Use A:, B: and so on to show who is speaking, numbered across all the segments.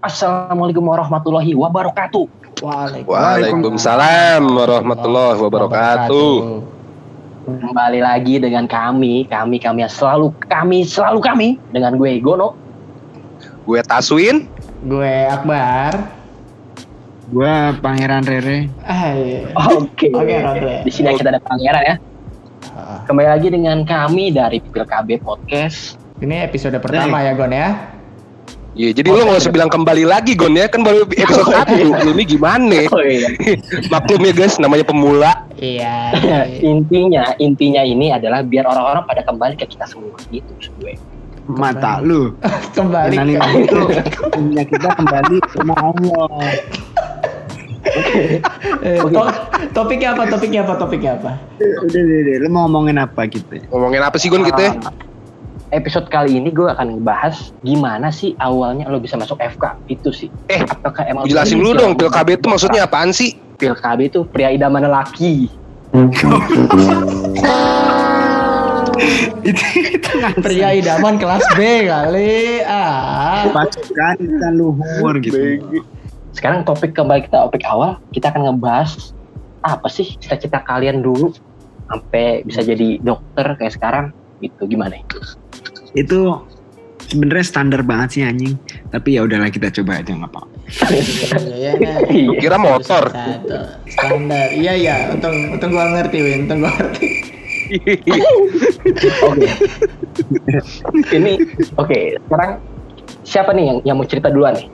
A: Assalamualaikum warahmatullahi wabarakatuh.
B: Waalaikumsalam warahmatullahi wabarakatuh.
A: Kembali lagi dengan kami, kami kami yang selalu kami selalu kami dengan gue Gono.
B: Gue Taswin.
C: Gue Akbar.
D: Gue Pangeran Rere.
A: Oke.
C: Rere.
A: Di sini kita ada pangeran ya.
C: Ah.
A: Kembali lagi dengan kami dari PilKB Podcast.
C: Ini episode pertama ya Gon ya.
B: Iya, jadi lu nggak usah bilang kembali lagi Gon ya, kan baru episode satu. Lu ini gimana?
A: Oh iya.
B: Maklum ya guys, namanya pemula.
C: Iya.
A: intinya intinya ini adalah biar orang-orang pada kembali ke kita semua gitu maksud gue.
D: Mata lu.
C: Kembali. Ke-
D: itu. Punya kita kembali ke rumah Allah.
C: Eh, to- topiknya apa? Topiknya apa? Topiknya apa?
D: Udah, udah, udah. Lu mau ngomongin apa gitu?
B: Ngomongin apa sih Gon kita?
A: Ah, episode kali ini gue akan ngebahas gimana sih awalnya lo bisa masuk FK itu sih.
B: Eh,
A: Apakah emang
B: Jelasin dulu dong, PilKB itu maksudnya apaan sih?
A: PilKB itu pria idaman lelaki.
D: itu
C: Pria idaman kelas B kali. Ah.
D: pasukan kita luhur gitu.
A: Sekarang topik kembali kita topik awal, kita akan ngebahas apa sih cita-cita kalian dulu sampai bisa jadi dokter kayak sekarang gitu gimana?
D: Itu sebenarnya standar banget sih anjing. Tapi ya udahlah kita coba aja nggak apa.
C: Iya, iya.
A: Iya.
B: Kira motor.
C: Standar. Iya iya. Untung untung gua ngerti Win. Untung gua ngerti.
A: Oke. Ini oke, sekarang siapa nih yang yang mau cerita duluan nih?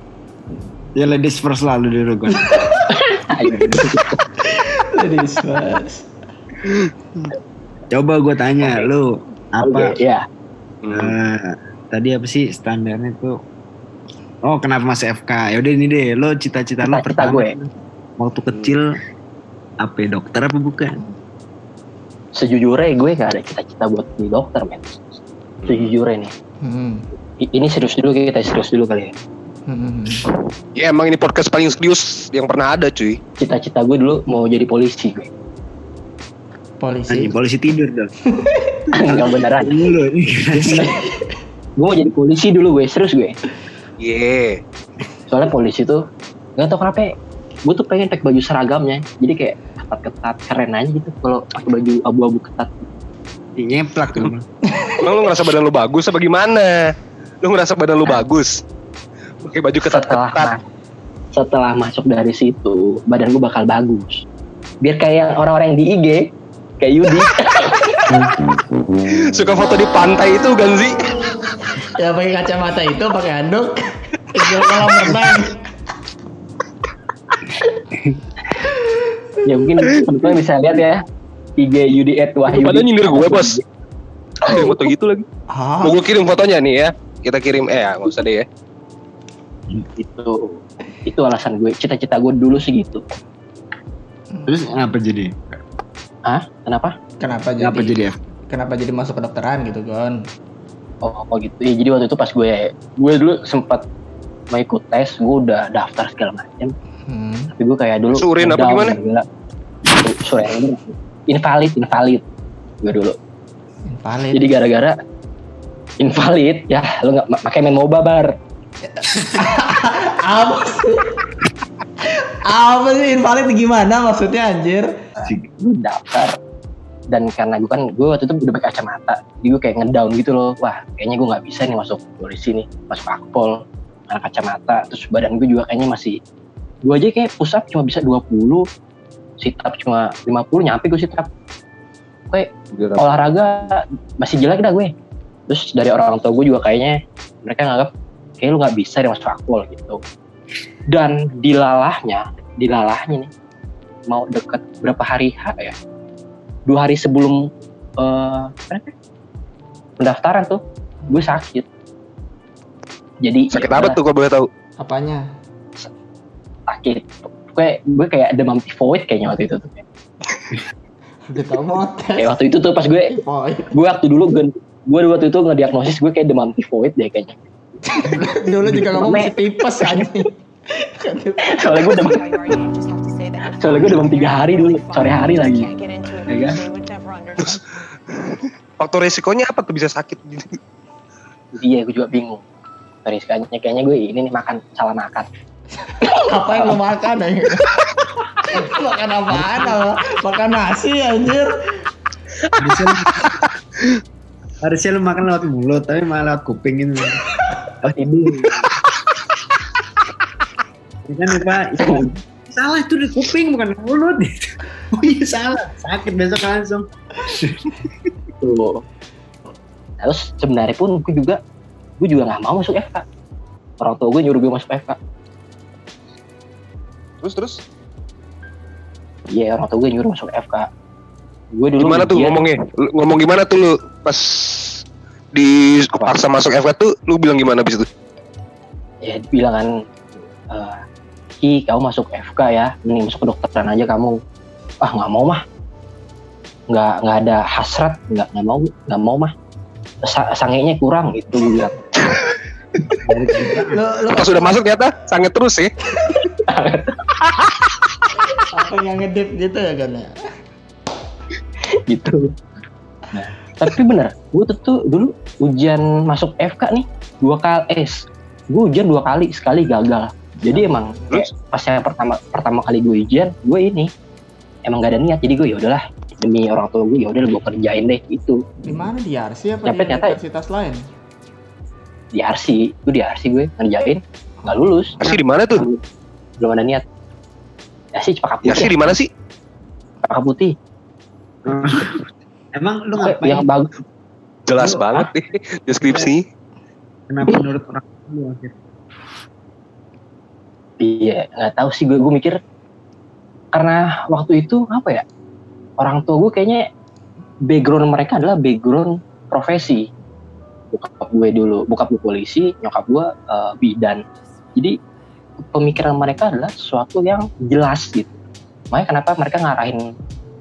D: Ya ladies first lalu dulu gue.
A: Ayo.
C: Ladies first.
D: Coba gue tanya lu apa?
A: Oke, ya.
B: Hmm.
D: eh, tadi apa sih standarnya tuh? Oh kenapa masuk FK? Ya udah ini deh. Lo cita-cita lo pertama
A: gue.
D: waktu kecil apa ya, dokter apa bukan?
A: Sejujurnya gue gak ada cita-cita buat jadi dokter, men. Sejujurnya nih.
C: Hmm.
A: I- Ini serius dulu kita serius dulu kali ya.
C: Hmm.
B: Ya emang ini podcast paling serius yang pernah ada cuy.
A: Cita-cita gue dulu mau jadi polisi gue.
C: Polisi.
D: Anjing polisi tidur dong.
A: Enggak beneran.
D: Sih?
A: Gue mau jadi polisi dulu gue, serius gue.
B: Ye.
A: Soalnya polisi tuh nggak tau kenapa gue tuh pengen pakai baju seragamnya. Jadi kayak ketat-ketat keren aja gitu kalau pakai baju abu-abu ketat.
D: Nyeplak tuh.
B: Emang lu ngerasa badan lu bagus apa gimana? Lu ngerasa badan lu bagus? Pakai baju
A: setelah
B: ketat-ketat.
A: ma- setelah masuk dari situ badan gue bakal bagus biar kayak orang-orang yang di IG kayak Yudi
B: Suka foto di pantai itu kan sih?
C: Ya pakai kacamata itu pakai handuk. Ikut kolam renang.
A: ya mungkin teman-teman bisa lihat ya IG Yudi at Wahyu
B: Padahal nyindir gue bos. Kirim foto gitu lagi.
C: Ah.
B: Mau gue kirim fotonya nih ya. Kita kirim eh ya nggak usah deh ya.
A: itu itu alasan gue cita-cita gue dulu sih gitu
D: Terus apa jadi?
A: Hah? kenapa
C: Kenapa jadi?
D: Apa jadi F?
C: Kenapa jadi masuk kedokteran gitu Gon?
A: oh, oh gitu ya, jadi waktu itu pas gue gue dulu sempat mau ikut tes gue udah daftar segala macam
C: Hmm.
A: tapi gue kayak dulu
B: Surin apa gimana?
A: gila. Surin invalid invalid gue dulu
C: Invalid.
A: Jadi gara-gara invalid, ya lu nggak pakai main MOBA bar.
C: apa sih? Apa sih invalid gimana maksudnya anjir?
A: Gue daftar. Dan karena gue kan gue waktu itu udah pakai kacamata, jadi gue kayak ngedown gitu loh. Wah, kayaknya gue nggak bisa nih masuk polisi nih, masuk akpol, karena kacamata. Terus badan gue juga kayaknya masih gue aja kayak push up cuma bisa 20 sit up cuma 50 nyampe gue sit up kayak olahraga masih jelek dah gue. Terus dari orang tua gue juga kayaknya mereka nganggap kayak lu nggak bisa deh masuk akpol gitu dan dilalahnya dilalahnya nih mau deket berapa hari H ya? Dua hari sebelum eh namanya? pendaftaran tuh gue sakit. Jadi
B: Sakit
A: ya
B: apa tuh kalau boleh tahu?
C: Apanya?
A: sakit. Gue gue kayak demam tifoid kayaknya waktu itu tuh. Kayak waktu itu tuh pas gue gue waktu dulu gue gue waktu itu ngediagnosis gue kayak demam tifoid deh kayaknya
C: dulu juga ngomong si tipes anjing.
A: soalnya gue demam soalnya gue demam tiga hari dulu sore hari lagi Ya kan?
B: Faktor resikonya apa tuh bisa sakit gitu?
A: iya gue juga bingung sorry kayaknya kayaknya gue ini nih makan salah makan
C: Apa yang lo makan aja? makan apaan? apa? Makan nasi anjir.
D: harusnya lu, harusnya lu makan lewat mulut tapi malah lewat kuping gitu
A: oh hidung
D: Ya kan pak Itu- salah itu di kuping bukan di mulut. Oh iya salah. Sakit besok langsung.
A: Tuh. Terus sebenarnya pun gue juga gue juga nggak mau masuk FK orang tua gue nyuruh gue masuk FK
B: Terus terus?
A: Iya orang tua gue nyuruh masuk FK gue dulu
B: gimana tuh ngomongnya? Ngomong gimana tuh lu pas di paksa masuk FK tuh lu bilang gimana abis itu?
A: ya bilang kan eh, Ki kamu masuk FK ya mending masuk kedokteran aja kamu ah nggak mau mah nggak nggak ada hasrat nggak nggak mau nggak mau mah Sa sangenya kurang gitu bilang
C: Lo lo
B: Pas sudah masuk ternyata sangat terus sih.
C: apa yang ngedip gitu ya kan ya?
A: gitu nah, tapi bener gue tuh, tuh dulu ujian masuk FK nih dua kali eh gue ujian dua kali sekali gagal jadi emang
B: Terus?
A: pas yang pertama pertama kali gue ujian gue ini emang gak ada niat jadi gue ya udahlah demi orang tua gue ya udah gue kerjain deh gitu
C: Di mana di RC apa
A: Sampai
C: di
A: ternyata-
C: universitas lain?
A: di RC gue di RC gue ngerjain nggak lulus
B: Asli di mana tuh?
A: belum ada niat ya sih cepaka putih
B: Ya sih di mana sih?
A: cepaka putih
D: emang lu
A: Pokoknya
D: ngapain
A: yang bagus
B: Jelas
A: Lu-
B: banget nih deskripsi.
D: kenapa menurut orang lu akhirnya
A: Iya, nggak tahu sih gue. Gue mikir karena waktu itu apa ya? Orang tua gue kayaknya background mereka adalah background profesi. Bokap gue dulu, bokap gue polisi, nyokap gue eh, bidan. Jadi pemikiran mereka adalah sesuatu yang jelas gitu. Makanya kenapa mereka ngarahin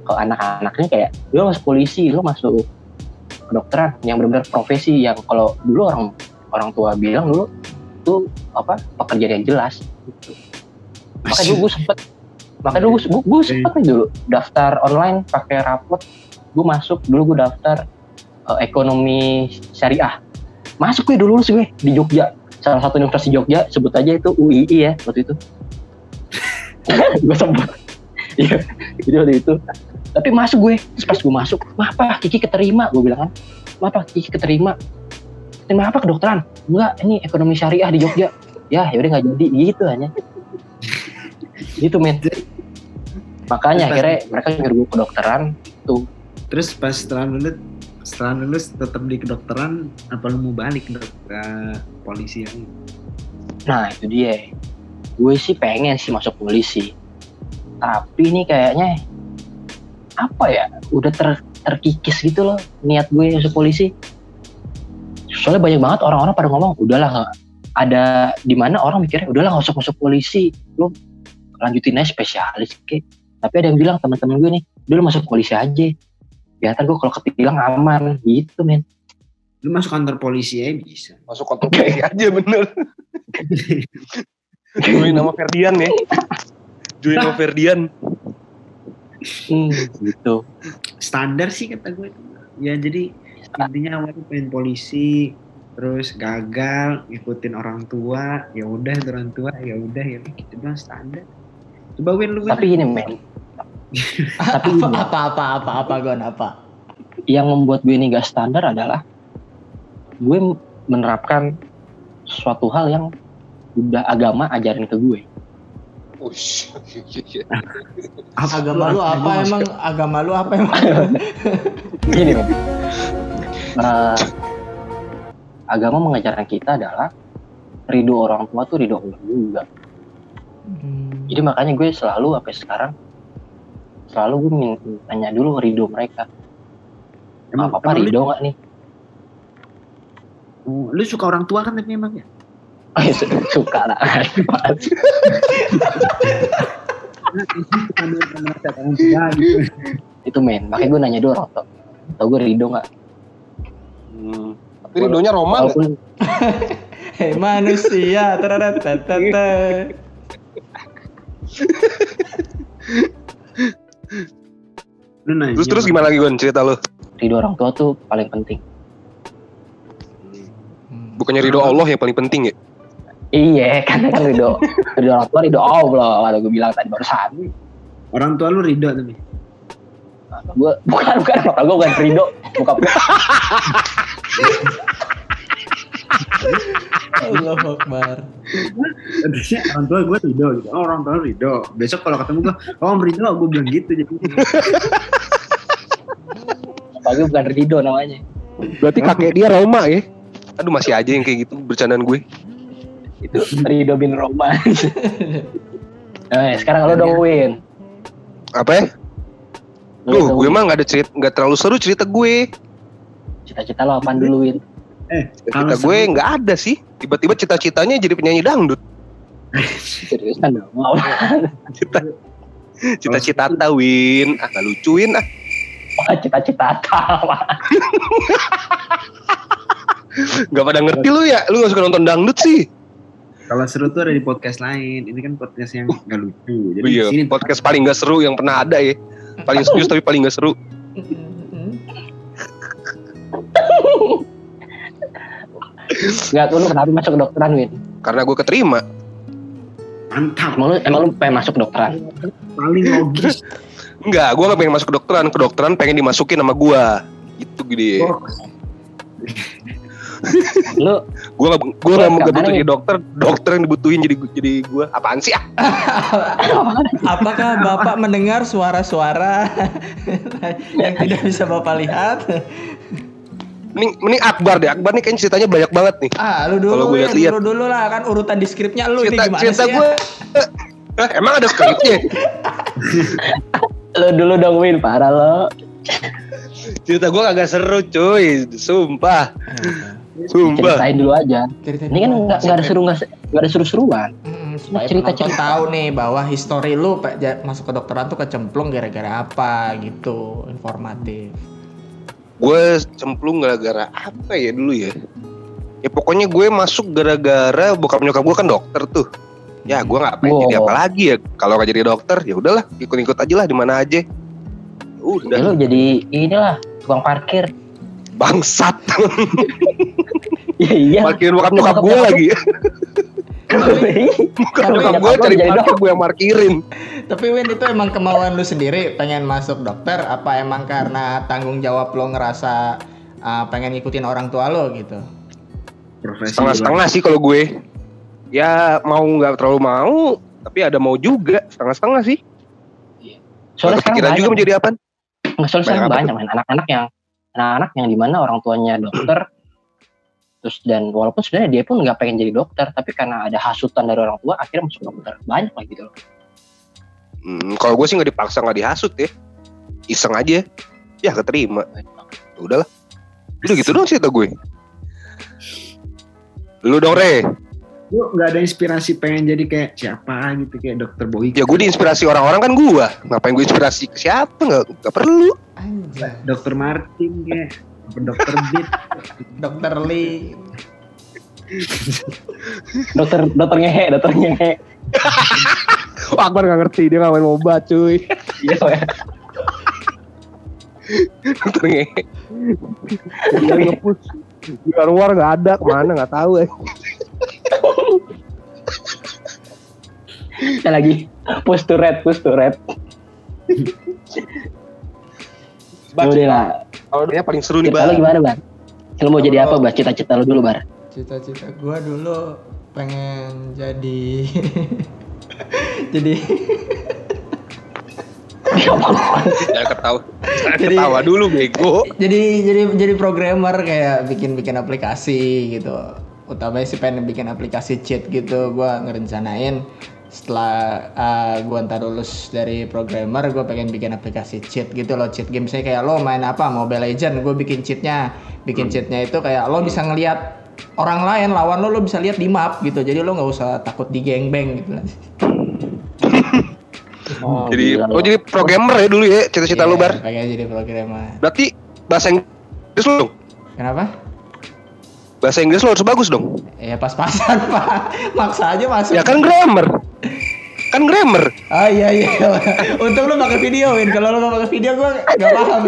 A: ke anak-anaknya kayak, lo masuk polisi, lo masuk kedokteran. Yang benar-benar profesi yang kalau dulu orang orang tua bilang dulu itu apa pekerjaan yang jelas. Gitu. Makanya dulu gue sempet makanya dulu gue, gue sempet nih dulu daftar online pakai rapot gue masuk dulu gue daftar eh, ekonomi syariah. Masuk gue dulu lulus gue di Jogja. Salah satu universitas di Jogja sebut aja itu UII ya waktu itu. Gue sempet. Iya jadi waktu itu tapi masuk gue. Terus pas gue masuk apa? Kiki keterima. Gue bilang kan apa? Kiki keterima. Keterima apa kedokteran? Enggak ini ekonomi syariah di Jogja. Ya yaudah nggak jadi. Gitu hanya gitu men. Makanya akhirnya mereka nyuruh gue kedokteran
D: terus pas setelah lulus setelah lulus tetap di kedokteran apa lu mau balik ke, ke polisi lagi
A: nah itu dia. Gue sih pengen sih masuk polisi. Tapi ini kayaknya apa ya udah ter terkikis gitu loh niat gue masuk polisi. Soalnya banyak banget orang-orang pada ngomong udahlah ada di mana orang mikirnya udahlah nggak usah masuk polisi. Lo lanjutin aja spesialis kek tapi ada yang bilang teman-teman gue nih udah lo masuk polisi aja. Biar ntar gue kalau ketilang aman gitu men.
D: Lu masuk kantor polisi aja bisa.
B: Masuk kantor polisi aja bener. Join nama Ferdian ya. Join nama Ferdian.
A: Hmm, gitu.
D: Standar sih kata gue. Ya jadi intinya awalnya pengen polisi terus gagal ngikutin orang tua ya udah orang tua ya udah ya gitu doang standar. Coba Win lu
A: tapi ini men tapi
C: apa,
A: ini,
C: apa apa apa apa Gon apa?
A: yang membuat gue ini gak standar adalah gue menerapkan suatu hal yang udah agama ajarin ke gue
B: Ush.
D: Apa-
C: Agama lu apa emang? Agama lu apa emang?
A: gini men Eh, agama mengajarkan kita adalah ridho orang tua tuh ridho Allah juga
C: Hmm.
A: jadi makanya gue selalu sampai sekarang selalu gue min- tanya dulu ridho mereka
D: emang,
A: apa apa
D: emang lu,
A: ridho nggak nih
D: lu suka orang tua kan tapi emang ya
A: suka lah itu men makanya gue nanya dulu tua tau gue ridho nggak
B: Hmm. Tapi ridhonya Roman nggak?
A: walaupun
C: Hei manusia, taratatata.
B: Terus terus gimana lagi Gon cerita lu?
A: ridho orang tua tuh paling penting
C: Hmm.
B: Bukannya ridho Allah yang paling penting ya?
A: Iya, kan kan ridho ridho orang tua ridho Allah kalau gue bilang tadi barusan.
D: Orang tua lu ridho tapi.
A: Gue bukan bukan bapak gue bukan ridho, bukan
C: Allah Akbar.
D: Terusnya orang tua gue ridho gitu. Oh orang tua ridho. Besok kalau ketemu gue, oh om ridho, gue bilang gitu. Jadi
A: gue bukan ridho namanya.
B: Berarti kakek dia Roma ya? Aduh masih aja yang kayak gitu bercandaan gue.
A: Itu ridho bin Roma. Eh, sekarang lo dong Win.
B: Apa ya?
A: Dong,
B: gue mah nggak ada cerita, nggak terlalu seru cerita gue.
A: Cita-cita lo apaan dulu Win?
D: eh kalau
B: gue nggak ada sih. Tiba-tiba cita-citanya jadi penyanyi dangdut.
A: Seriusan dong. Mau.
B: Cita, cita-cita Win. Ah, nggak lucuin ah.
A: Wah, cita-cita tawa.
B: Nggak pada ngerti lu ya. Lu nggak suka nonton dangdut sih.
D: Kalau seru tuh ada di podcast lain. Ini kan podcast yang gak lucu. Jadi
B: Oh iya,
D: di sini
B: podcast paling nggak seru yang pernah ada ya. Paling serius tapi paling nggak seru.
A: Enggak, lu kenapa masuk kedokteran Win?
B: Karena gue keterima.
D: mantap.
A: Emang lu, emang lu pengen masuk kedokteran?
D: Paling logis.
B: Enggak, gue gak pengen masuk kedokteran. Kedokteran pengen dimasukin sama gue. Gitu gede.
D: Oh,
A: Lu
B: Gue gak, gue gak mau butuh jadi
A: nih?
B: dokter. Dokter yang dibutuhin jadi jadi gue. Apaan sih ah?
C: Apakah Bapak mendengar suara-suara yang tidak bisa Bapak lihat?
B: Mending, mending Akbar deh. Akbar nih kayaknya ceritanya banyak banget nih.
C: Ah, lu
B: Kalau
C: dulu,
B: gue
C: Win.
B: lihat-lihat.
C: lu dulu lah kan urutan di skripnya lu
B: Cerita,
C: ini gimana
B: cerita
C: sih? ya?
B: gue. Hah, emang ada skripnya?
A: lu dulu dong Win, parah lo.
B: cerita gue kagak seru cuy. Sumpah. Sumpah.
A: Ceritain dulu aja.
C: Cerita
A: Ini kan enggak ada seru enggak enggak ada seru-seruan.
C: Mm, supaya
A: Cerita- cerita.
C: tahu nih bahwa histori lu Pak, masuk ke dokteran tuh kecemplung gara-gara apa gitu informatif
B: Gue cemplung gara-gara apa ya dulu ya? Ya pokoknya gue masuk gara-gara bokap nyokap gue kan dokter tuh. Ya gue nggak pengen
A: Wow.
B: jadi apa lagi ya. Kalau nggak jadi dokter ya udahlah ikut-ikut aja lah di mana aja. Udah
A: Ya, lu jadi inilah tukang parkir.
B: Bangsat.
A: Ya iya.
B: Parkirin bokap nyokap gue lagi.
A: Kalau
B: nyokap gue cari
A: jadi
B: parkir gue yang parkirin.
C: tapi Win itu emang kemauan lu sendiri pengen masuk dokter apa emang karena tanggung jawab lo ngerasa uh, pengen ngikutin orang tua lo gitu
D: Profesi
B: Setengah-setengah sih kalau gue. Ya mau nggak terlalu mau, tapi ada mau juga setengah-setengah sih.
A: Soalnya sekarang
B: juga menjadi apa?
A: nggak soalnya sekarang
B: Banyak
A: banyak main anak-anak yang anak-anak yang di mana orang tuanya dokter terus dan walaupun sebenarnya dia pun nggak pengen jadi dokter tapi karena ada hasutan dari orang tua akhirnya masuk dokter banyak lah gitu
B: Hmm, kalau gue sih nggak dipaksa nggak dihasut ya. Iseng aja. Ya keterima. Ya udahlah. Udah gitu dong cerita gue. Lu dong Re.
D: Lu gak ada inspirasi pengen jadi kayak siapa gitu kayak dokter Boy.
B: Ya gue diinspirasi orang-orang kan gue. Ngapain gue inspirasi ke siapa? Nggak, nggak perlu.
C: anjir
D: Dokter Martin kayak apa dokter Beat.
C: dokter Lee
A: dokter dokter ngehe dokter ngehe
B: Wah, Akbar nggak ngerti dia ngapain mau obat cuy.
A: iya ya
B: Ternyata. Dia ngepus. Di luar nggak ada ke mana nggak tahu eh.
A: Kita lagi. Push to red push to red. Udah lah
B: Kalau dia paling seru nih bang.
A: gimana bar? Lu mau jadi apa bar? Cita-cita lu dulu bar.
C: Cita-cita gua dulu pengen jadi jadi
B: Jangan ketawa. Jangan
C: Jadi-
B: ketawa dulu bego.
C: jadi jadi jadi programmer kayak bikin bikin aplikasi gitu utamanya sih pengen bikin aplikasi cheat gitu gua ngerencanain. Setelah uh, gua ntar lulus dari programmer gue pengen bikin aplikasi cheat gitu loh cheat game. Saya kayak lo main apa? Mobile Legend gue bikin cheatnya bikin cheatnya itu kayak lo bisa ngelihat orang lain lawan lo lo bisa lihat di map gitu. Jadi lo nggak usah takut di gangbang gitu
A: oh,
B: Jadi,
A: gila.
B: oh jadi programmer ya dulu ya cita-cita lu
C: Iya,
B: bar.
C: pengen jadi programmer.
B: Berarti bahasa Inggris dong.
C: kenapa
B: Bahasa Inggris lu harus bagus dong.
C: ya pas-pasan pak maksa aja masuk
B: Ya kan grammar. Kan grammar.
C: Ah iya iya. Untung lu pakai video, Win. Kalau lu gak pakai video gua gak paham.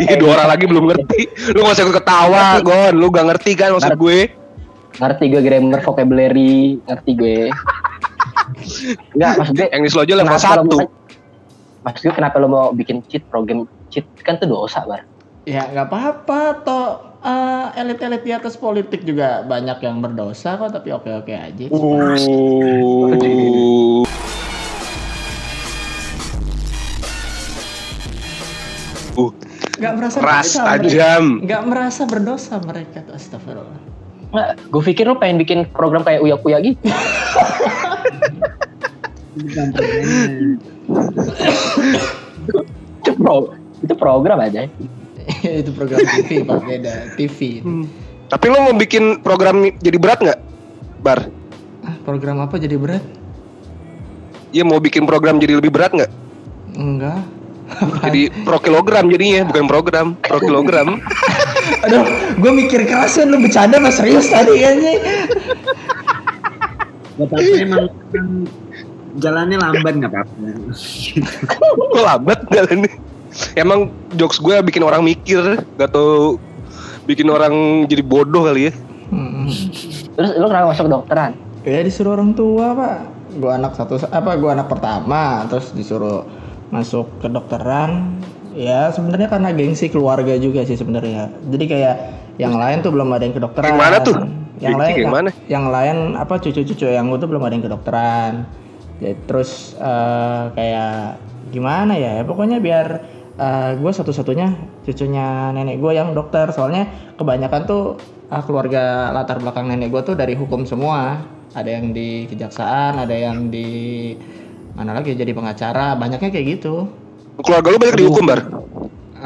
B: Iya dua orang lagi belum ngerti. Lu gak usah ikut ketawa, Gon. Lu gak ngerti kan maksud
A: Ngerti.
B: gue.
A: ngerti gue grammar vocabulary ngerti gue Enggak maksud gue
B: Yang di Slojo level
A: kenapa lo
B: 1.
A: mau- maksud gue kenapa lo mau bikin cheat program cheat kan tuh dosa bar
C: Ya nggak apa-apa toh eh, elit-elit di atas politik juga banyak yang berdosa kok tapi oke-oke aja.
B: Oh. Uh,
C: Nggak merasa berdosa mereka.
B: tajam.
C: Nggak merasa berdosa mereka tuh astagfirullah.
A: Nggak, gue pikir lo pengen bikin program kayak uya kuya gitu itu pro itu program aja
C: itu program TV pak beda TV.
B: Tapi lo mau bikin program jadi berat nggak, Bar?
C: Ah, program apa jadi berat?
B: Iya mau bikin program jadi lebih berat nggak?
C: Enggak.
B: Jadi pro kilogram jadinya, bukan program, pro kilogram.
C: Aduh, gue mikir keras kan lu bercanda mas serius tadi kayaknya.
D: Gak apa-apa emang kan jalannya lambat nggak apa-apa.
B: Kok lambat jalannya? Emang jokes gue bikin orang mikir, gak tau bikin orang jadi bodoh kali ya.
C: Hmm.
A: terus lo kenapa masuk kedokteran
C: Ya disuruh orang tua pak. Gue anak satu apa gue anak pertama terus disuruh masuk kedokteran. Ya sebenarnya karena gengsi keluarga juga sih sebenarnya. Jadi kayak yang lain tuh belum ada yang kedokteran.
B: Yang mana tuh?
C: Yang
B: Gengsi
C: lain
B: mana?
C: Yang lain apa cucu-cucu yang gue tuh belum ada yang kedokteran. Jadi terus eh, kayak gimana ya? Ya Pokoknya biar gue satu-satunya cucunya nenek gue yang dokter. Soalnya kebanyakan tuh ah, keluarga latar belakang nenek gue tuh dari hukum semua. Ada yang di kejaksaan, ada yang di mana lagi jadi pengacara. Banyaknya kayak gitu.
B: Keluarga lu banyak dihukum, Bar?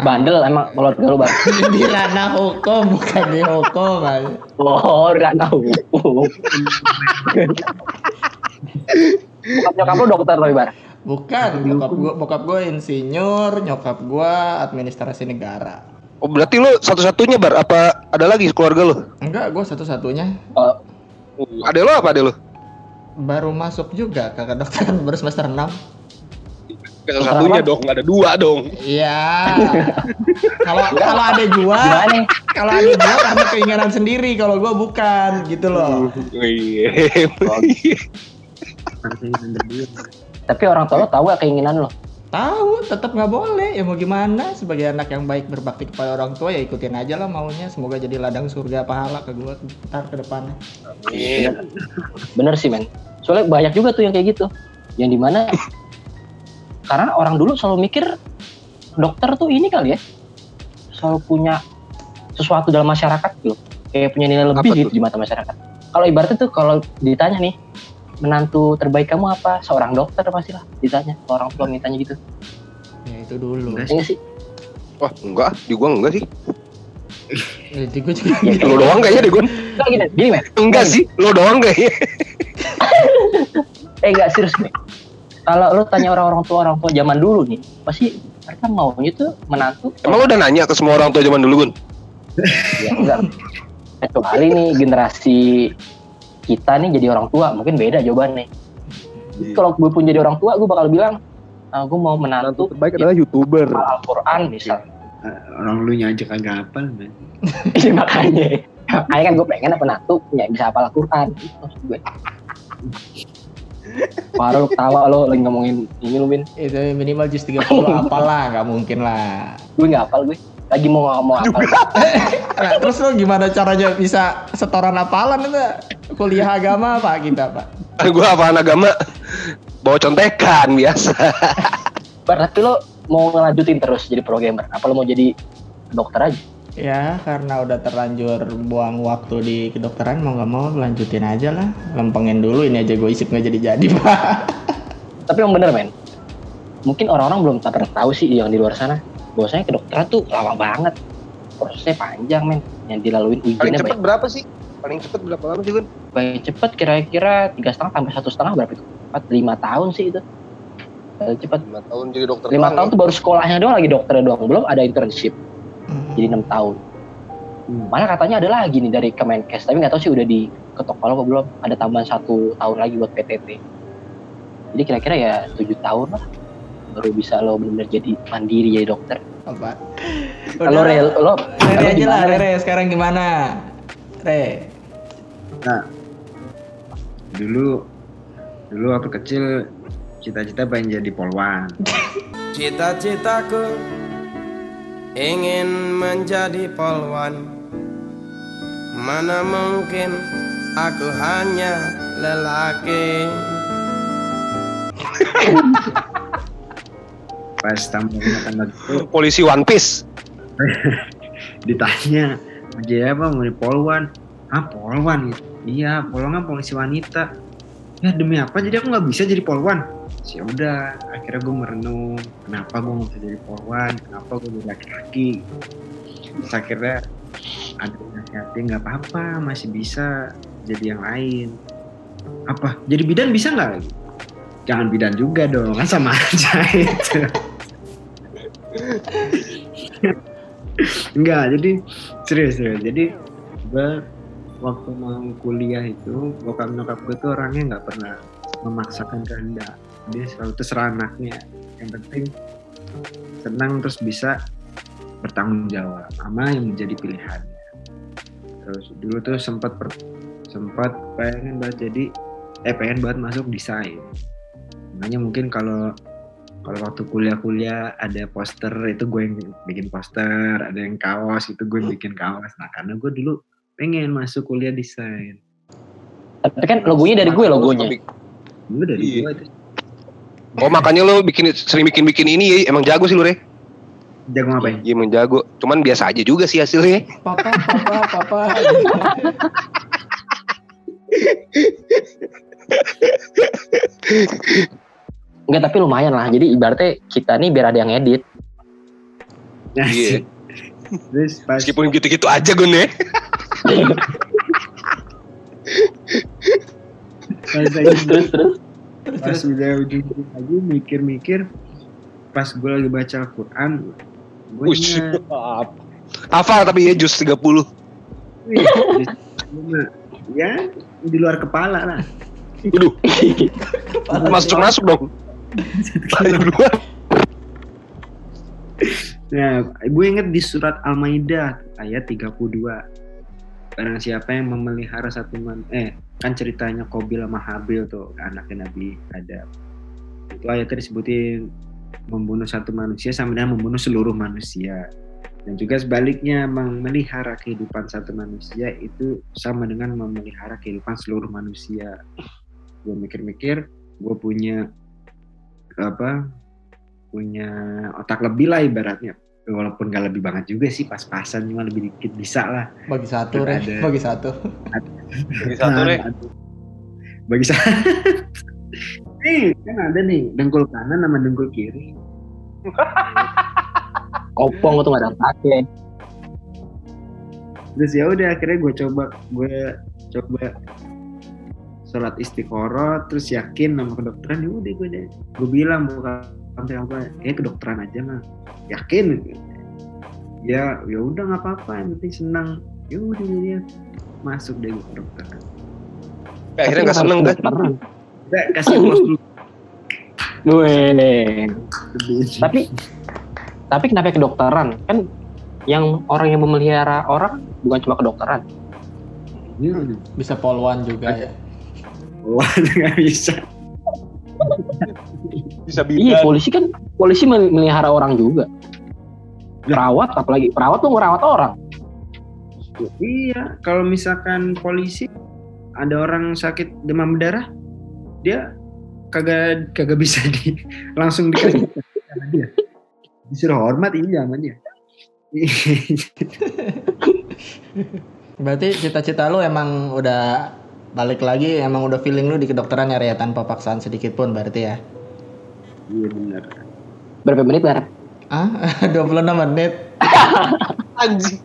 A: bandel emang keluarga lo bar
C: di ranah hukum bukan di hukum Mas.
A: oh nggak tahu Bokap nyokap lo dokter lo bar
C: Bukan, bokap gua bokap gua insinyur, nyokap gua administrasi negara.
B: Oh berarti lu satu-satunya, Bar? Apa ada lagi keluarga lu?
C: Enggak, gua satu-satunya
A: Oh,
B: Ada lo apa ada lo?
C: baru masuk juga ke kedokteran baru semester 6.
B: Satu-satunya dong, nggak ada dua dong.
C: Iya. Kalau kalau ada gua,
A: nih
C: kalau ada gua karena keinginan sendiri, kalau gua bukan gitu loh.
B: Iya.
A: Tapi orang tua lo tahu gak keinginan lo
C: Tahu, tetap nggak boleh. Ya mau gimana? Sebagai anak yang baik berbakti kepada orang tua ya ikutin aja lah maunya. Semoga jadi ladang surga pahala ke gua ntar ke depannya.
B: Iya.
A: bener sih men soalnya banyak juga tuh yang kayak gitu yang di mana karena orang dulu selalu mikir dokter tuh ini kali ya selalu punya sesuatu dalam masyarakat gitu kayak punya nilai lebih gitu di mata masyarakat kalau ibaratnya tuh kalau ditanya nih menantu terbaik kamu apa? Seorang dokter pastilah ditanya. Orang tua mintanya gitu.
C: Ya itu dulu.
D: Enggak
A: ini sih.
B: Wah enggak, di gua enggak sih.
C: Jadi gue juga
A: Ya,
B: Lo doang kayaknya deh Gun.
A: Nggak, gini. Gini men
B: Enggak sih, lo doang kayaknya.
A: eh enggak serius nih kalau lu tanya orang-orang tua orang tua zaman dulu nih pasti mereka maunya tuh menantu.
B: Emang lo udah nanya ke semua orang tua zaman dulu Gun?
A: ya enggak. Kecuali nih generasi kita nih jadi orang tua mungkin beda jawabannya. Kalau gue pun jadi orang tua gue bakal bilang ah, gue mau menantu
B: terbaik adalah youtuber.
A: Al-Quran misal.
D: Eh, Orang lu aja kagak hafal, man.
A: Iya, makanya. Makanya kan gue pengen apa menantu ya bisa hafal Al-Quran. Gitu maksud gue Baru lu ketawa lo lagi ngomongin ini lu Bin
C: itu minimal jus 30 apalah nggak mungkin lah.
A: Gue gak hafal gue Lagi mau ngomong apa?
C: Nah, terus lo gimana caranya bisa setoran apalan itu kuliah agama apa kita pak?
B: Gue apaan agama? Bawa contekan biasa.
A: Tapi lo mau ngelanjutin terus jadi programmer? Apa lo mau jadi dokter aja?
C: ya karena udah terlanjur buang waktu di kedokteran mau nggak mau lanjutin aja lah. Lempengin dulu ini aja gue isip nggak jadi jadi pak.
A: Tapi yang bener men. Mungkin orang-orang belum pernah tahu sih yang di luar sana bahwasanya kedokteran tuh lama banget. Prosesnya panjang men. Yang dilaluin
B: Paling
A: ujiannya
B: cepet
A: banyak.
B: berapa sih? Paling cepet berapa lama sih Gun?
A: paling cepet kira-kira tiga setengah sampai satu setengah berapa itu? Empat lima tahun sih itu. Paling cepet.
B: 5 tahun jadi dokter.
A: lima tahun
B: ya?
A: tuh baru sekolahnya doang lagi dokternya doang. Belum ada internship. Jadi enam tahun.
D: Hmm.
A: malah katanya ada lagi nih dari Kemenkes tapi nggak tahu sih udah diketok palu apa belum. Ada tambahan satu tahun lagi buat PTT jadi kira-kira ya tujuh tahun lah baru bisa lo benar-benar jadi mandiri jadi dokter
C: apa
A: Kalau. Re, lo
C: Rere
A: lo
C: aja lah? Rere sekarang gimana? Re.
D: Nah, dulu dulu waktu kecil cita-cita pengen jadi polwan.
E: Cita-citaku ingin menjadi polwan Mana mungkin aku hanya lelaki
D: Pas waktu itu
B: Polisi One Piece.
D: ditanya jadi apa? Mau polwan? Ah polwan gitu. Iya polwan kan polisi wanita. Ya demi apa? Jadi aku nggak bisa jadi polwan? Ya udah akhirnya gue merenung kenapa gue nggak bisa jadi polwan? Kenapa gue jadi laki-laki? Terus akhirnya ada nasihatin nggak apa-apa masih bisa jadi yang lain. Apa? Jadi bidan bisa nggak? Jangan bidan juga dong kan sama aja itu Enggak, jadi serius serius. Jadi gue waktu mau kuliah itu bokap nyokap gue tuh orangnya nggak pernah memaksakan kehendak. Dia selalu terserah anaknya. Yang penting senang terus bisa bertanggung jawab sama yang menjadi pilihannya. Terus dulu tuh sempat sempat pengen banget jadi eh pengen banget masuk desain. Makanya mungkin kalau kalau waktu kuliah-kuliah ada poster itu gue yang bikin poster, ada yang kaos itu gue yang bikin kaos. Nah karena gue dulu pengen masuk kuliah desain.
A: Tapi kan logonya dari gue logonya.
D: Gue dari
B: Iya.
D: gue itu
B: Oh makanya lo bikin sering bikin bikin ini ya, emang jago sih lo re.
D: jago ngapain?
B: Iya emang jago. Cuman biasa aja juga sih hasilnya.
C: Papa, papa, papa.
A: Enggak tapi lumayan lah. Jadi ibaratnya kita nih biar ada yang edit.
D: Nah,
B: Iya.
D: Terus pas
B: Meskipun gitu-gitu aja gue nih.
D: pas
A: terus terus terus.
D: pas udah ujung lagi mikir-mikir pas gue lagi baca Al-Quran gue ingat
B: Hafal tapi ya jus 30.
D: wih, di- ya di luar kepala lah
B: Waduh, masuk masuk
D: Nah, gue inget di surat Al-Maidah ayat 32. Barang siapa yang memelihara satu man eh kan ceritanya Kobil sama Habil tuh anaknya Nabi Adam. Itu ayatnya disebutin membunuh satu manusia sama dengan membunuh seluruh manusia. Dan juga sebaliknya memelihara kehidupan satu manusia itu sama dengan memelihara kehidupan seluruh manusia. Gue mikir-mikir, gue punya apa punya otak lebih lah ibaratnya walaupun gak lebih banget juga sih pas-pasan cuma lebih dikit bisa lah
C: Bagi satu, Re.
D: Ada.
C: Bagi satu.
B: Ini satu re.
D: Nah, bagi saya nih kan ada nih dengkul kanan sama dengkul kiri
A: Kopong tuh gak ada pakai.
D: terus ya udah akhirnya gue coba gue coba sholat istiqoroh terus yakin sama kedokteran ya udah gue deh gue bilang bukan sampai apa ya kedokteran aja mah yakin ya ya udah nggak apa-apa yang penting senang ya udah dia masuk deh gue kedokteran
B: Akhirnya nggak seneng kan?
D: Udah, kasih close dulu.
A: Tapi tapi kenapa kedokteran? Kan yang orang yang memelihara orang bukan cuma kedokteran.
D: Hmm.
C: Bisa polwan juga ya.
D: Wah, nggak bisa.
B: Bisa
A: Iya, polisi kan polisi mel- melihara orang juga. Perawat apalagi perawat tuh ngerawat orang.
D: Iya, kalau misalkan polisi ada orang sakit demam berdarah, dia kagak kagak bisa di langsung dikasih sama dia. Disuruh hormat ini zamannya.
C: Berarti cita-cita lu emang udah balik lagi, emang udah feeling lu di kedokteran ya, ya, tanpa paksaan sedikit pun berarti ya.
D: Iya benar.
A: Berapa menit Bar?
C: Ah, 26 menit.
B: Anjing.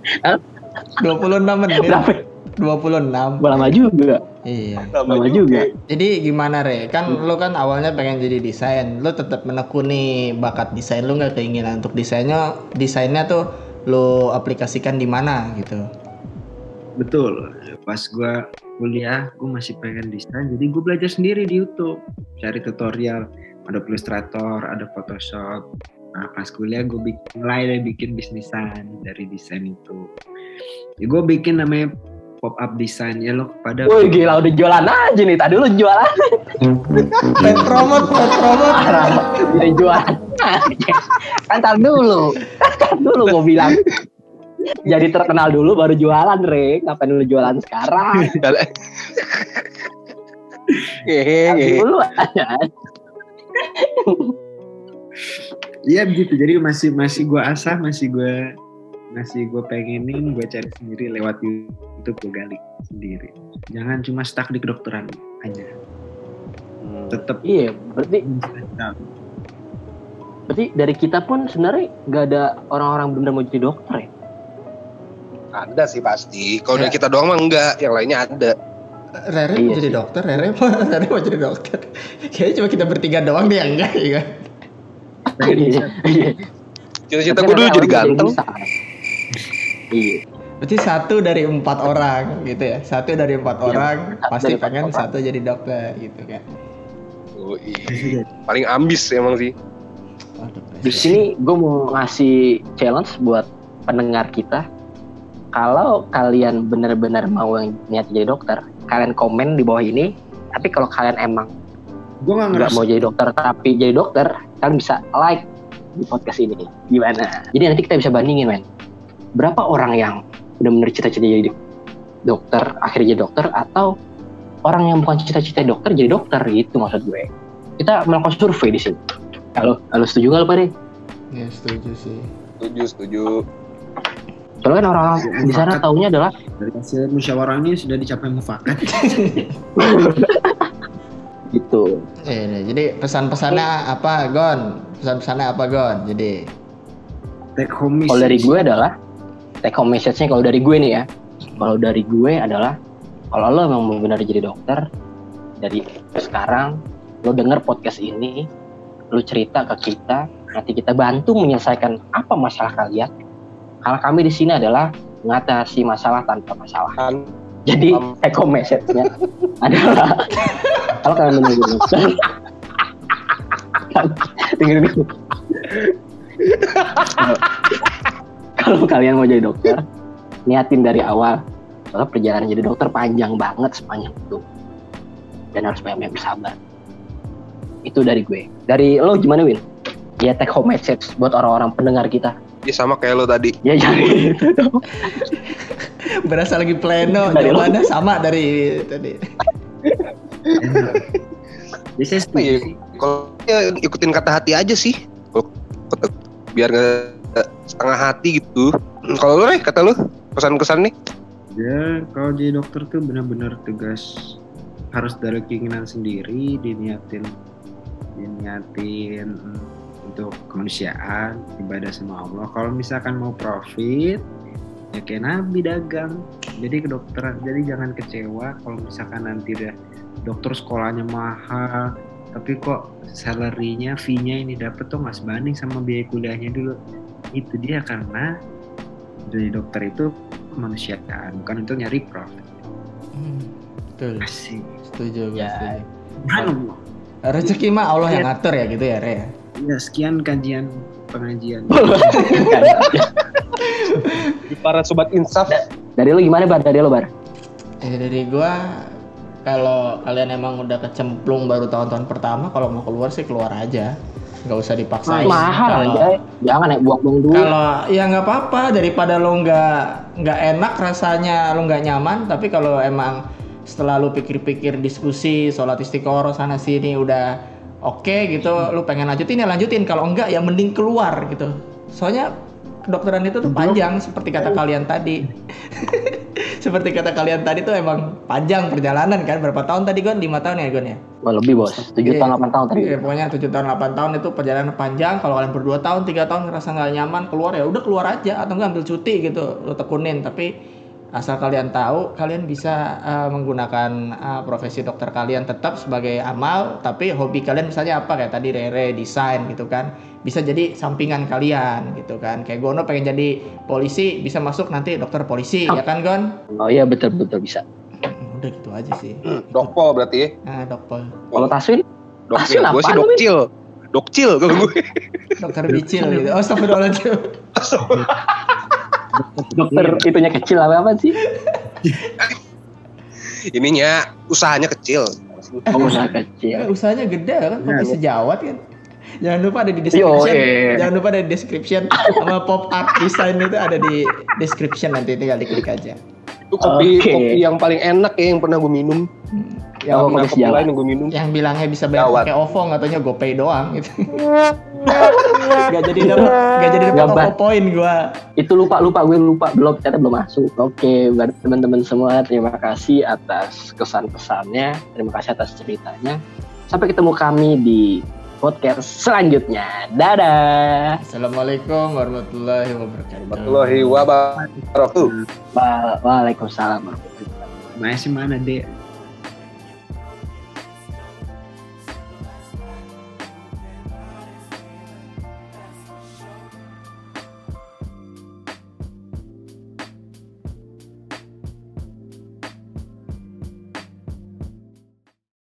C: 26 menit.
A: Berapa?
C: 26.
A: Lama juga.
C: Iya.
A: Lama juga.
C: Jadi gimana Re? Kan lu kan awalnya pengen jadi desain, lu tetap menekuni bakat desain lu nggak keinginan untuk desainnya, desainnya tuh lu aplikasikan di mana gitu.
D: Betul. Pas gua kuliah, gua masih pengen desain, jadi gue belajar sendiri di YouTube, cari tutorial. Ada Illustrator, ada Photoshop. nah pas kuliah gue bikin, mulai dari bikin bisnisan dari desain itu ya gue bikin namanya pop up design ya lo pada
A: Woi gila udah jualan aja nih. Tadi lu jualan.
C: Pet promote, pet promote.
A: Jadi jualan. kan tar dulu. Tar dulu gue bilang. Jadi terkenal dulu baru jualan, Re. Ngapain lu jualan sekarang?
B: Hehehe.
A: Tapi dulu aja.
D: Iya begitu. Jadi masih masih gue asah, masih gue masih gue pengenin, gue cari sendiri lewat YouTube gue gali sendiri. Jangan cuma stuck di kedokteran aja. Tetap
A: Iya, berarti berarti dari kita pun sebenarnya nggak ada orang-orang benar mau jadi dokter ya.
B: Ada sih pasti. Kalau
C: Ya.
B: dari kita doang mah enggak, yang lainnya ada.
C: Rere
A: Iya
C: mau jadi
A: sih.
C: dokter, Rere mau, Rere mau jadi dokter. Kayaknya cuma kita bertiga doang deh yang enggak ya kan?
A: Iya. Iya.
B: Cita-cita
A: Tapi
B: gue dulu jadi ganteng.
A: Iya.
C: Berarti satu dari empat orang gitu ya. Satu dari empat
A: Iya,
C: orang
A: satu
C: pasti pengen
A: orang.
C: satu jadi dokter gitu kan.
B: Oh, iya. Paling ambis emang sih.
C: Waduh,
A: Di sini gue mau ngasih challenge buat pendengar kita. Kalau kalian benar-benar mau yang niat jadi dokter, kalian komen di bawah ini. Tapi kalau kalian emang
D: gue nggak
A: mau jadi dokter tapi jadi dokter, kalian bisa like di podcast ini. Gimana? Jadi nanti kita bisa bandingin, men. Berapa orang yang benar-benar cita-cita jadi dokter, akhirnya jadi dokter, atau orang yang bukan cita-cita dokter jadi dokter gitu maksud gue. Kita melakukan survei di sini. Halo, halo setuju nggak lo Pak
C: Ya setuju sih.
B: Setuju, setuju.
A: Soalnya kan orang-orang di sana taunya adalah
D: dari hasil musyawarah ini sudah dicapai mufakat.
A: gitu.
C: Eh, nih, jadi pesan-pesannya apa, Gon? Pesan-pesannya apa, Gon? Jadi
D: Take home
A: Kalau dari
D: message.
A: gue adalah take home message-nya kalau dari gue nih ya. Kalau dari gue adalah kalau lo memang mau benar jadi dokter dari sekarang lo denger podcast ini, lo cerita ke kita, nanti kita bantu menyelesaikan apa masalah kalian. Karena kami di sini adalah mengatasi masalah tanpa masalah.
B: Kan
A: Jadi take home message-nya adalah kalau kalian menunggu dokter, dengerin dulu. Kalau- kalian mau jadi dokter, niatin dari awal. Soalnya perjalanan jadi dokter panjang banget sepanjang itu. Dan harus banyak-banyak bersabar. Itu dari gue. Dari lo gimana Win? Ya take home message buat orang-orang pendengar kita.
B: Ya sama kayak lo tadi.
A: Ya jangan gitu dong.
C: berasa lagi pleno, jawabannya sama dari tadi.
D: Ya,
B: ya?
D: setuju sih.
B: Kalau ya ikutin kata hati aja sih. Biar nggak setengah hati gitu. Kalau lo nih kata lo pesan-kesan nih?
D: Ya, kalau jadi dokter tuh benar-benar tugas harus dari keinginan sendiri, diniatin, diniatin mm, untuk kemanusiaan, ibadah sama Allah. Kalau misalkan mau profit, ya kayak Nabi dagang. Jadi kedokteran, jadi jangan kecewa kalau misalkan nanti udah dokter sekolahnya mahal, tapi kok salary-nya, fee-nya ini dapet tuh nggak sebanding sama biaya kuliahnya dulu. Itu dia karena jadi dokter itu kemanusiaan bukan untuk nyari profit
C: Hmm, betul.
D: asik
C: Setuju, gue
A: Ya.
C: setuju. Rezeki mah Allah yang ngatur ya gitu ya, Re. Ya?
D: sekian kajian pengajian
B: Para sobat insaf.
A: Dari lo gimana Bar? Dari lo Bar?
C: Eh, dari gua kalau kalian emang udah kecemplung baru tahun-tahun pertama kalau mau keluar sih keluar aja nggak usah dipaksain
A: Mahal
C: Kalau-
A: aja. Jangan ya buang-buang duit.
C: kalau ya nggak apa-apa daripada lo nggak nggak enak rasanya lo nggak nyaman tapi kalau emang setelah lu pikir-pikir diskusi sholat istiqoroh sana sini udah oke gitu lu pengen lanjutin ya lanjutin kalau enggak ya mending keluar gitu soalnya kedokteran itu tuh panjang seperti kata kalian tadi seperti kata kalian tadi tuh emang panjang perjalanan kan berapa tahun tadi Gon lima tahun ya Gon ya
A: Wah, lebih bos. 7
C: Iya.
A: tahun 8 tahun tadi.
C: Iya, pokoknya 7 tahun 8 tahun itu perjalanan panjang. Kalau kalian berdua tahun, tiga tahun ngerasa nggak nyaman keluar ya udah keluar aja atau nggak ambil cuti gitu. Lo tekunin tapi asal kalian tahu kalian bisa uh, menggunakan uh, profesi dokter kalian tetap sebagai amal tapi hobi kalian misalnya apa kayak tadi Rere desain gitu kan bisa jadi sampingan kalian gitu kan kayak Gono pengen jadi polisi bisa masuk nanti dokter polisi ya kan Gon
A: Oh iya betul betul bisa.
C: Hmm, udah gitu aja sih
B: Dokpol berarti ya.
C: nah dokter
A: Kalau Taswin. Taswin
B: Gue sih dokcil. Dokcil kalau gue.
C: dokter bicil gitu. Oh, astagfirullahaladzim.
A: Dokter itunya kecil apa apa sih
B: Ininya usahanya kecil.
A: oh usaha kecil
C: usahanya gede kan, kopi
D: Iya.
C: sejawat kan. Jangan lupa ada di
A: Yo,
C: description.
A: eh.
C: Jangan lupa ada di description sama pop art design itu ada di description nanti tinggal diklik aja.
B: Itu kopi
A: Oke.
B: kopi yang paling enak ya yang pernah gue minum. Yang
A: Oh, kopi
B: kopi lain yang gue minum.
C: Yang bilangnya bisa bayar pakai OVO katanya GoPay doang gitu. gak jadi dapat gak jadi dapat poin gua.
A: itu lupa lupa gue lupa belum ternyata belum masuk oke buat teman-teman semua terima kasih atas kesan pesannya terima kasih atas ceritanya sampai ketemu kami di podcast selanjutnya dadah
C: Assalamualaikum warahmatullahi wabarakatuh.
B: Warahmatullahi wabarakatuh.
A: Wa- waalaikumsalam warahmatullahi wabarakatuh
D: Masih mana dek?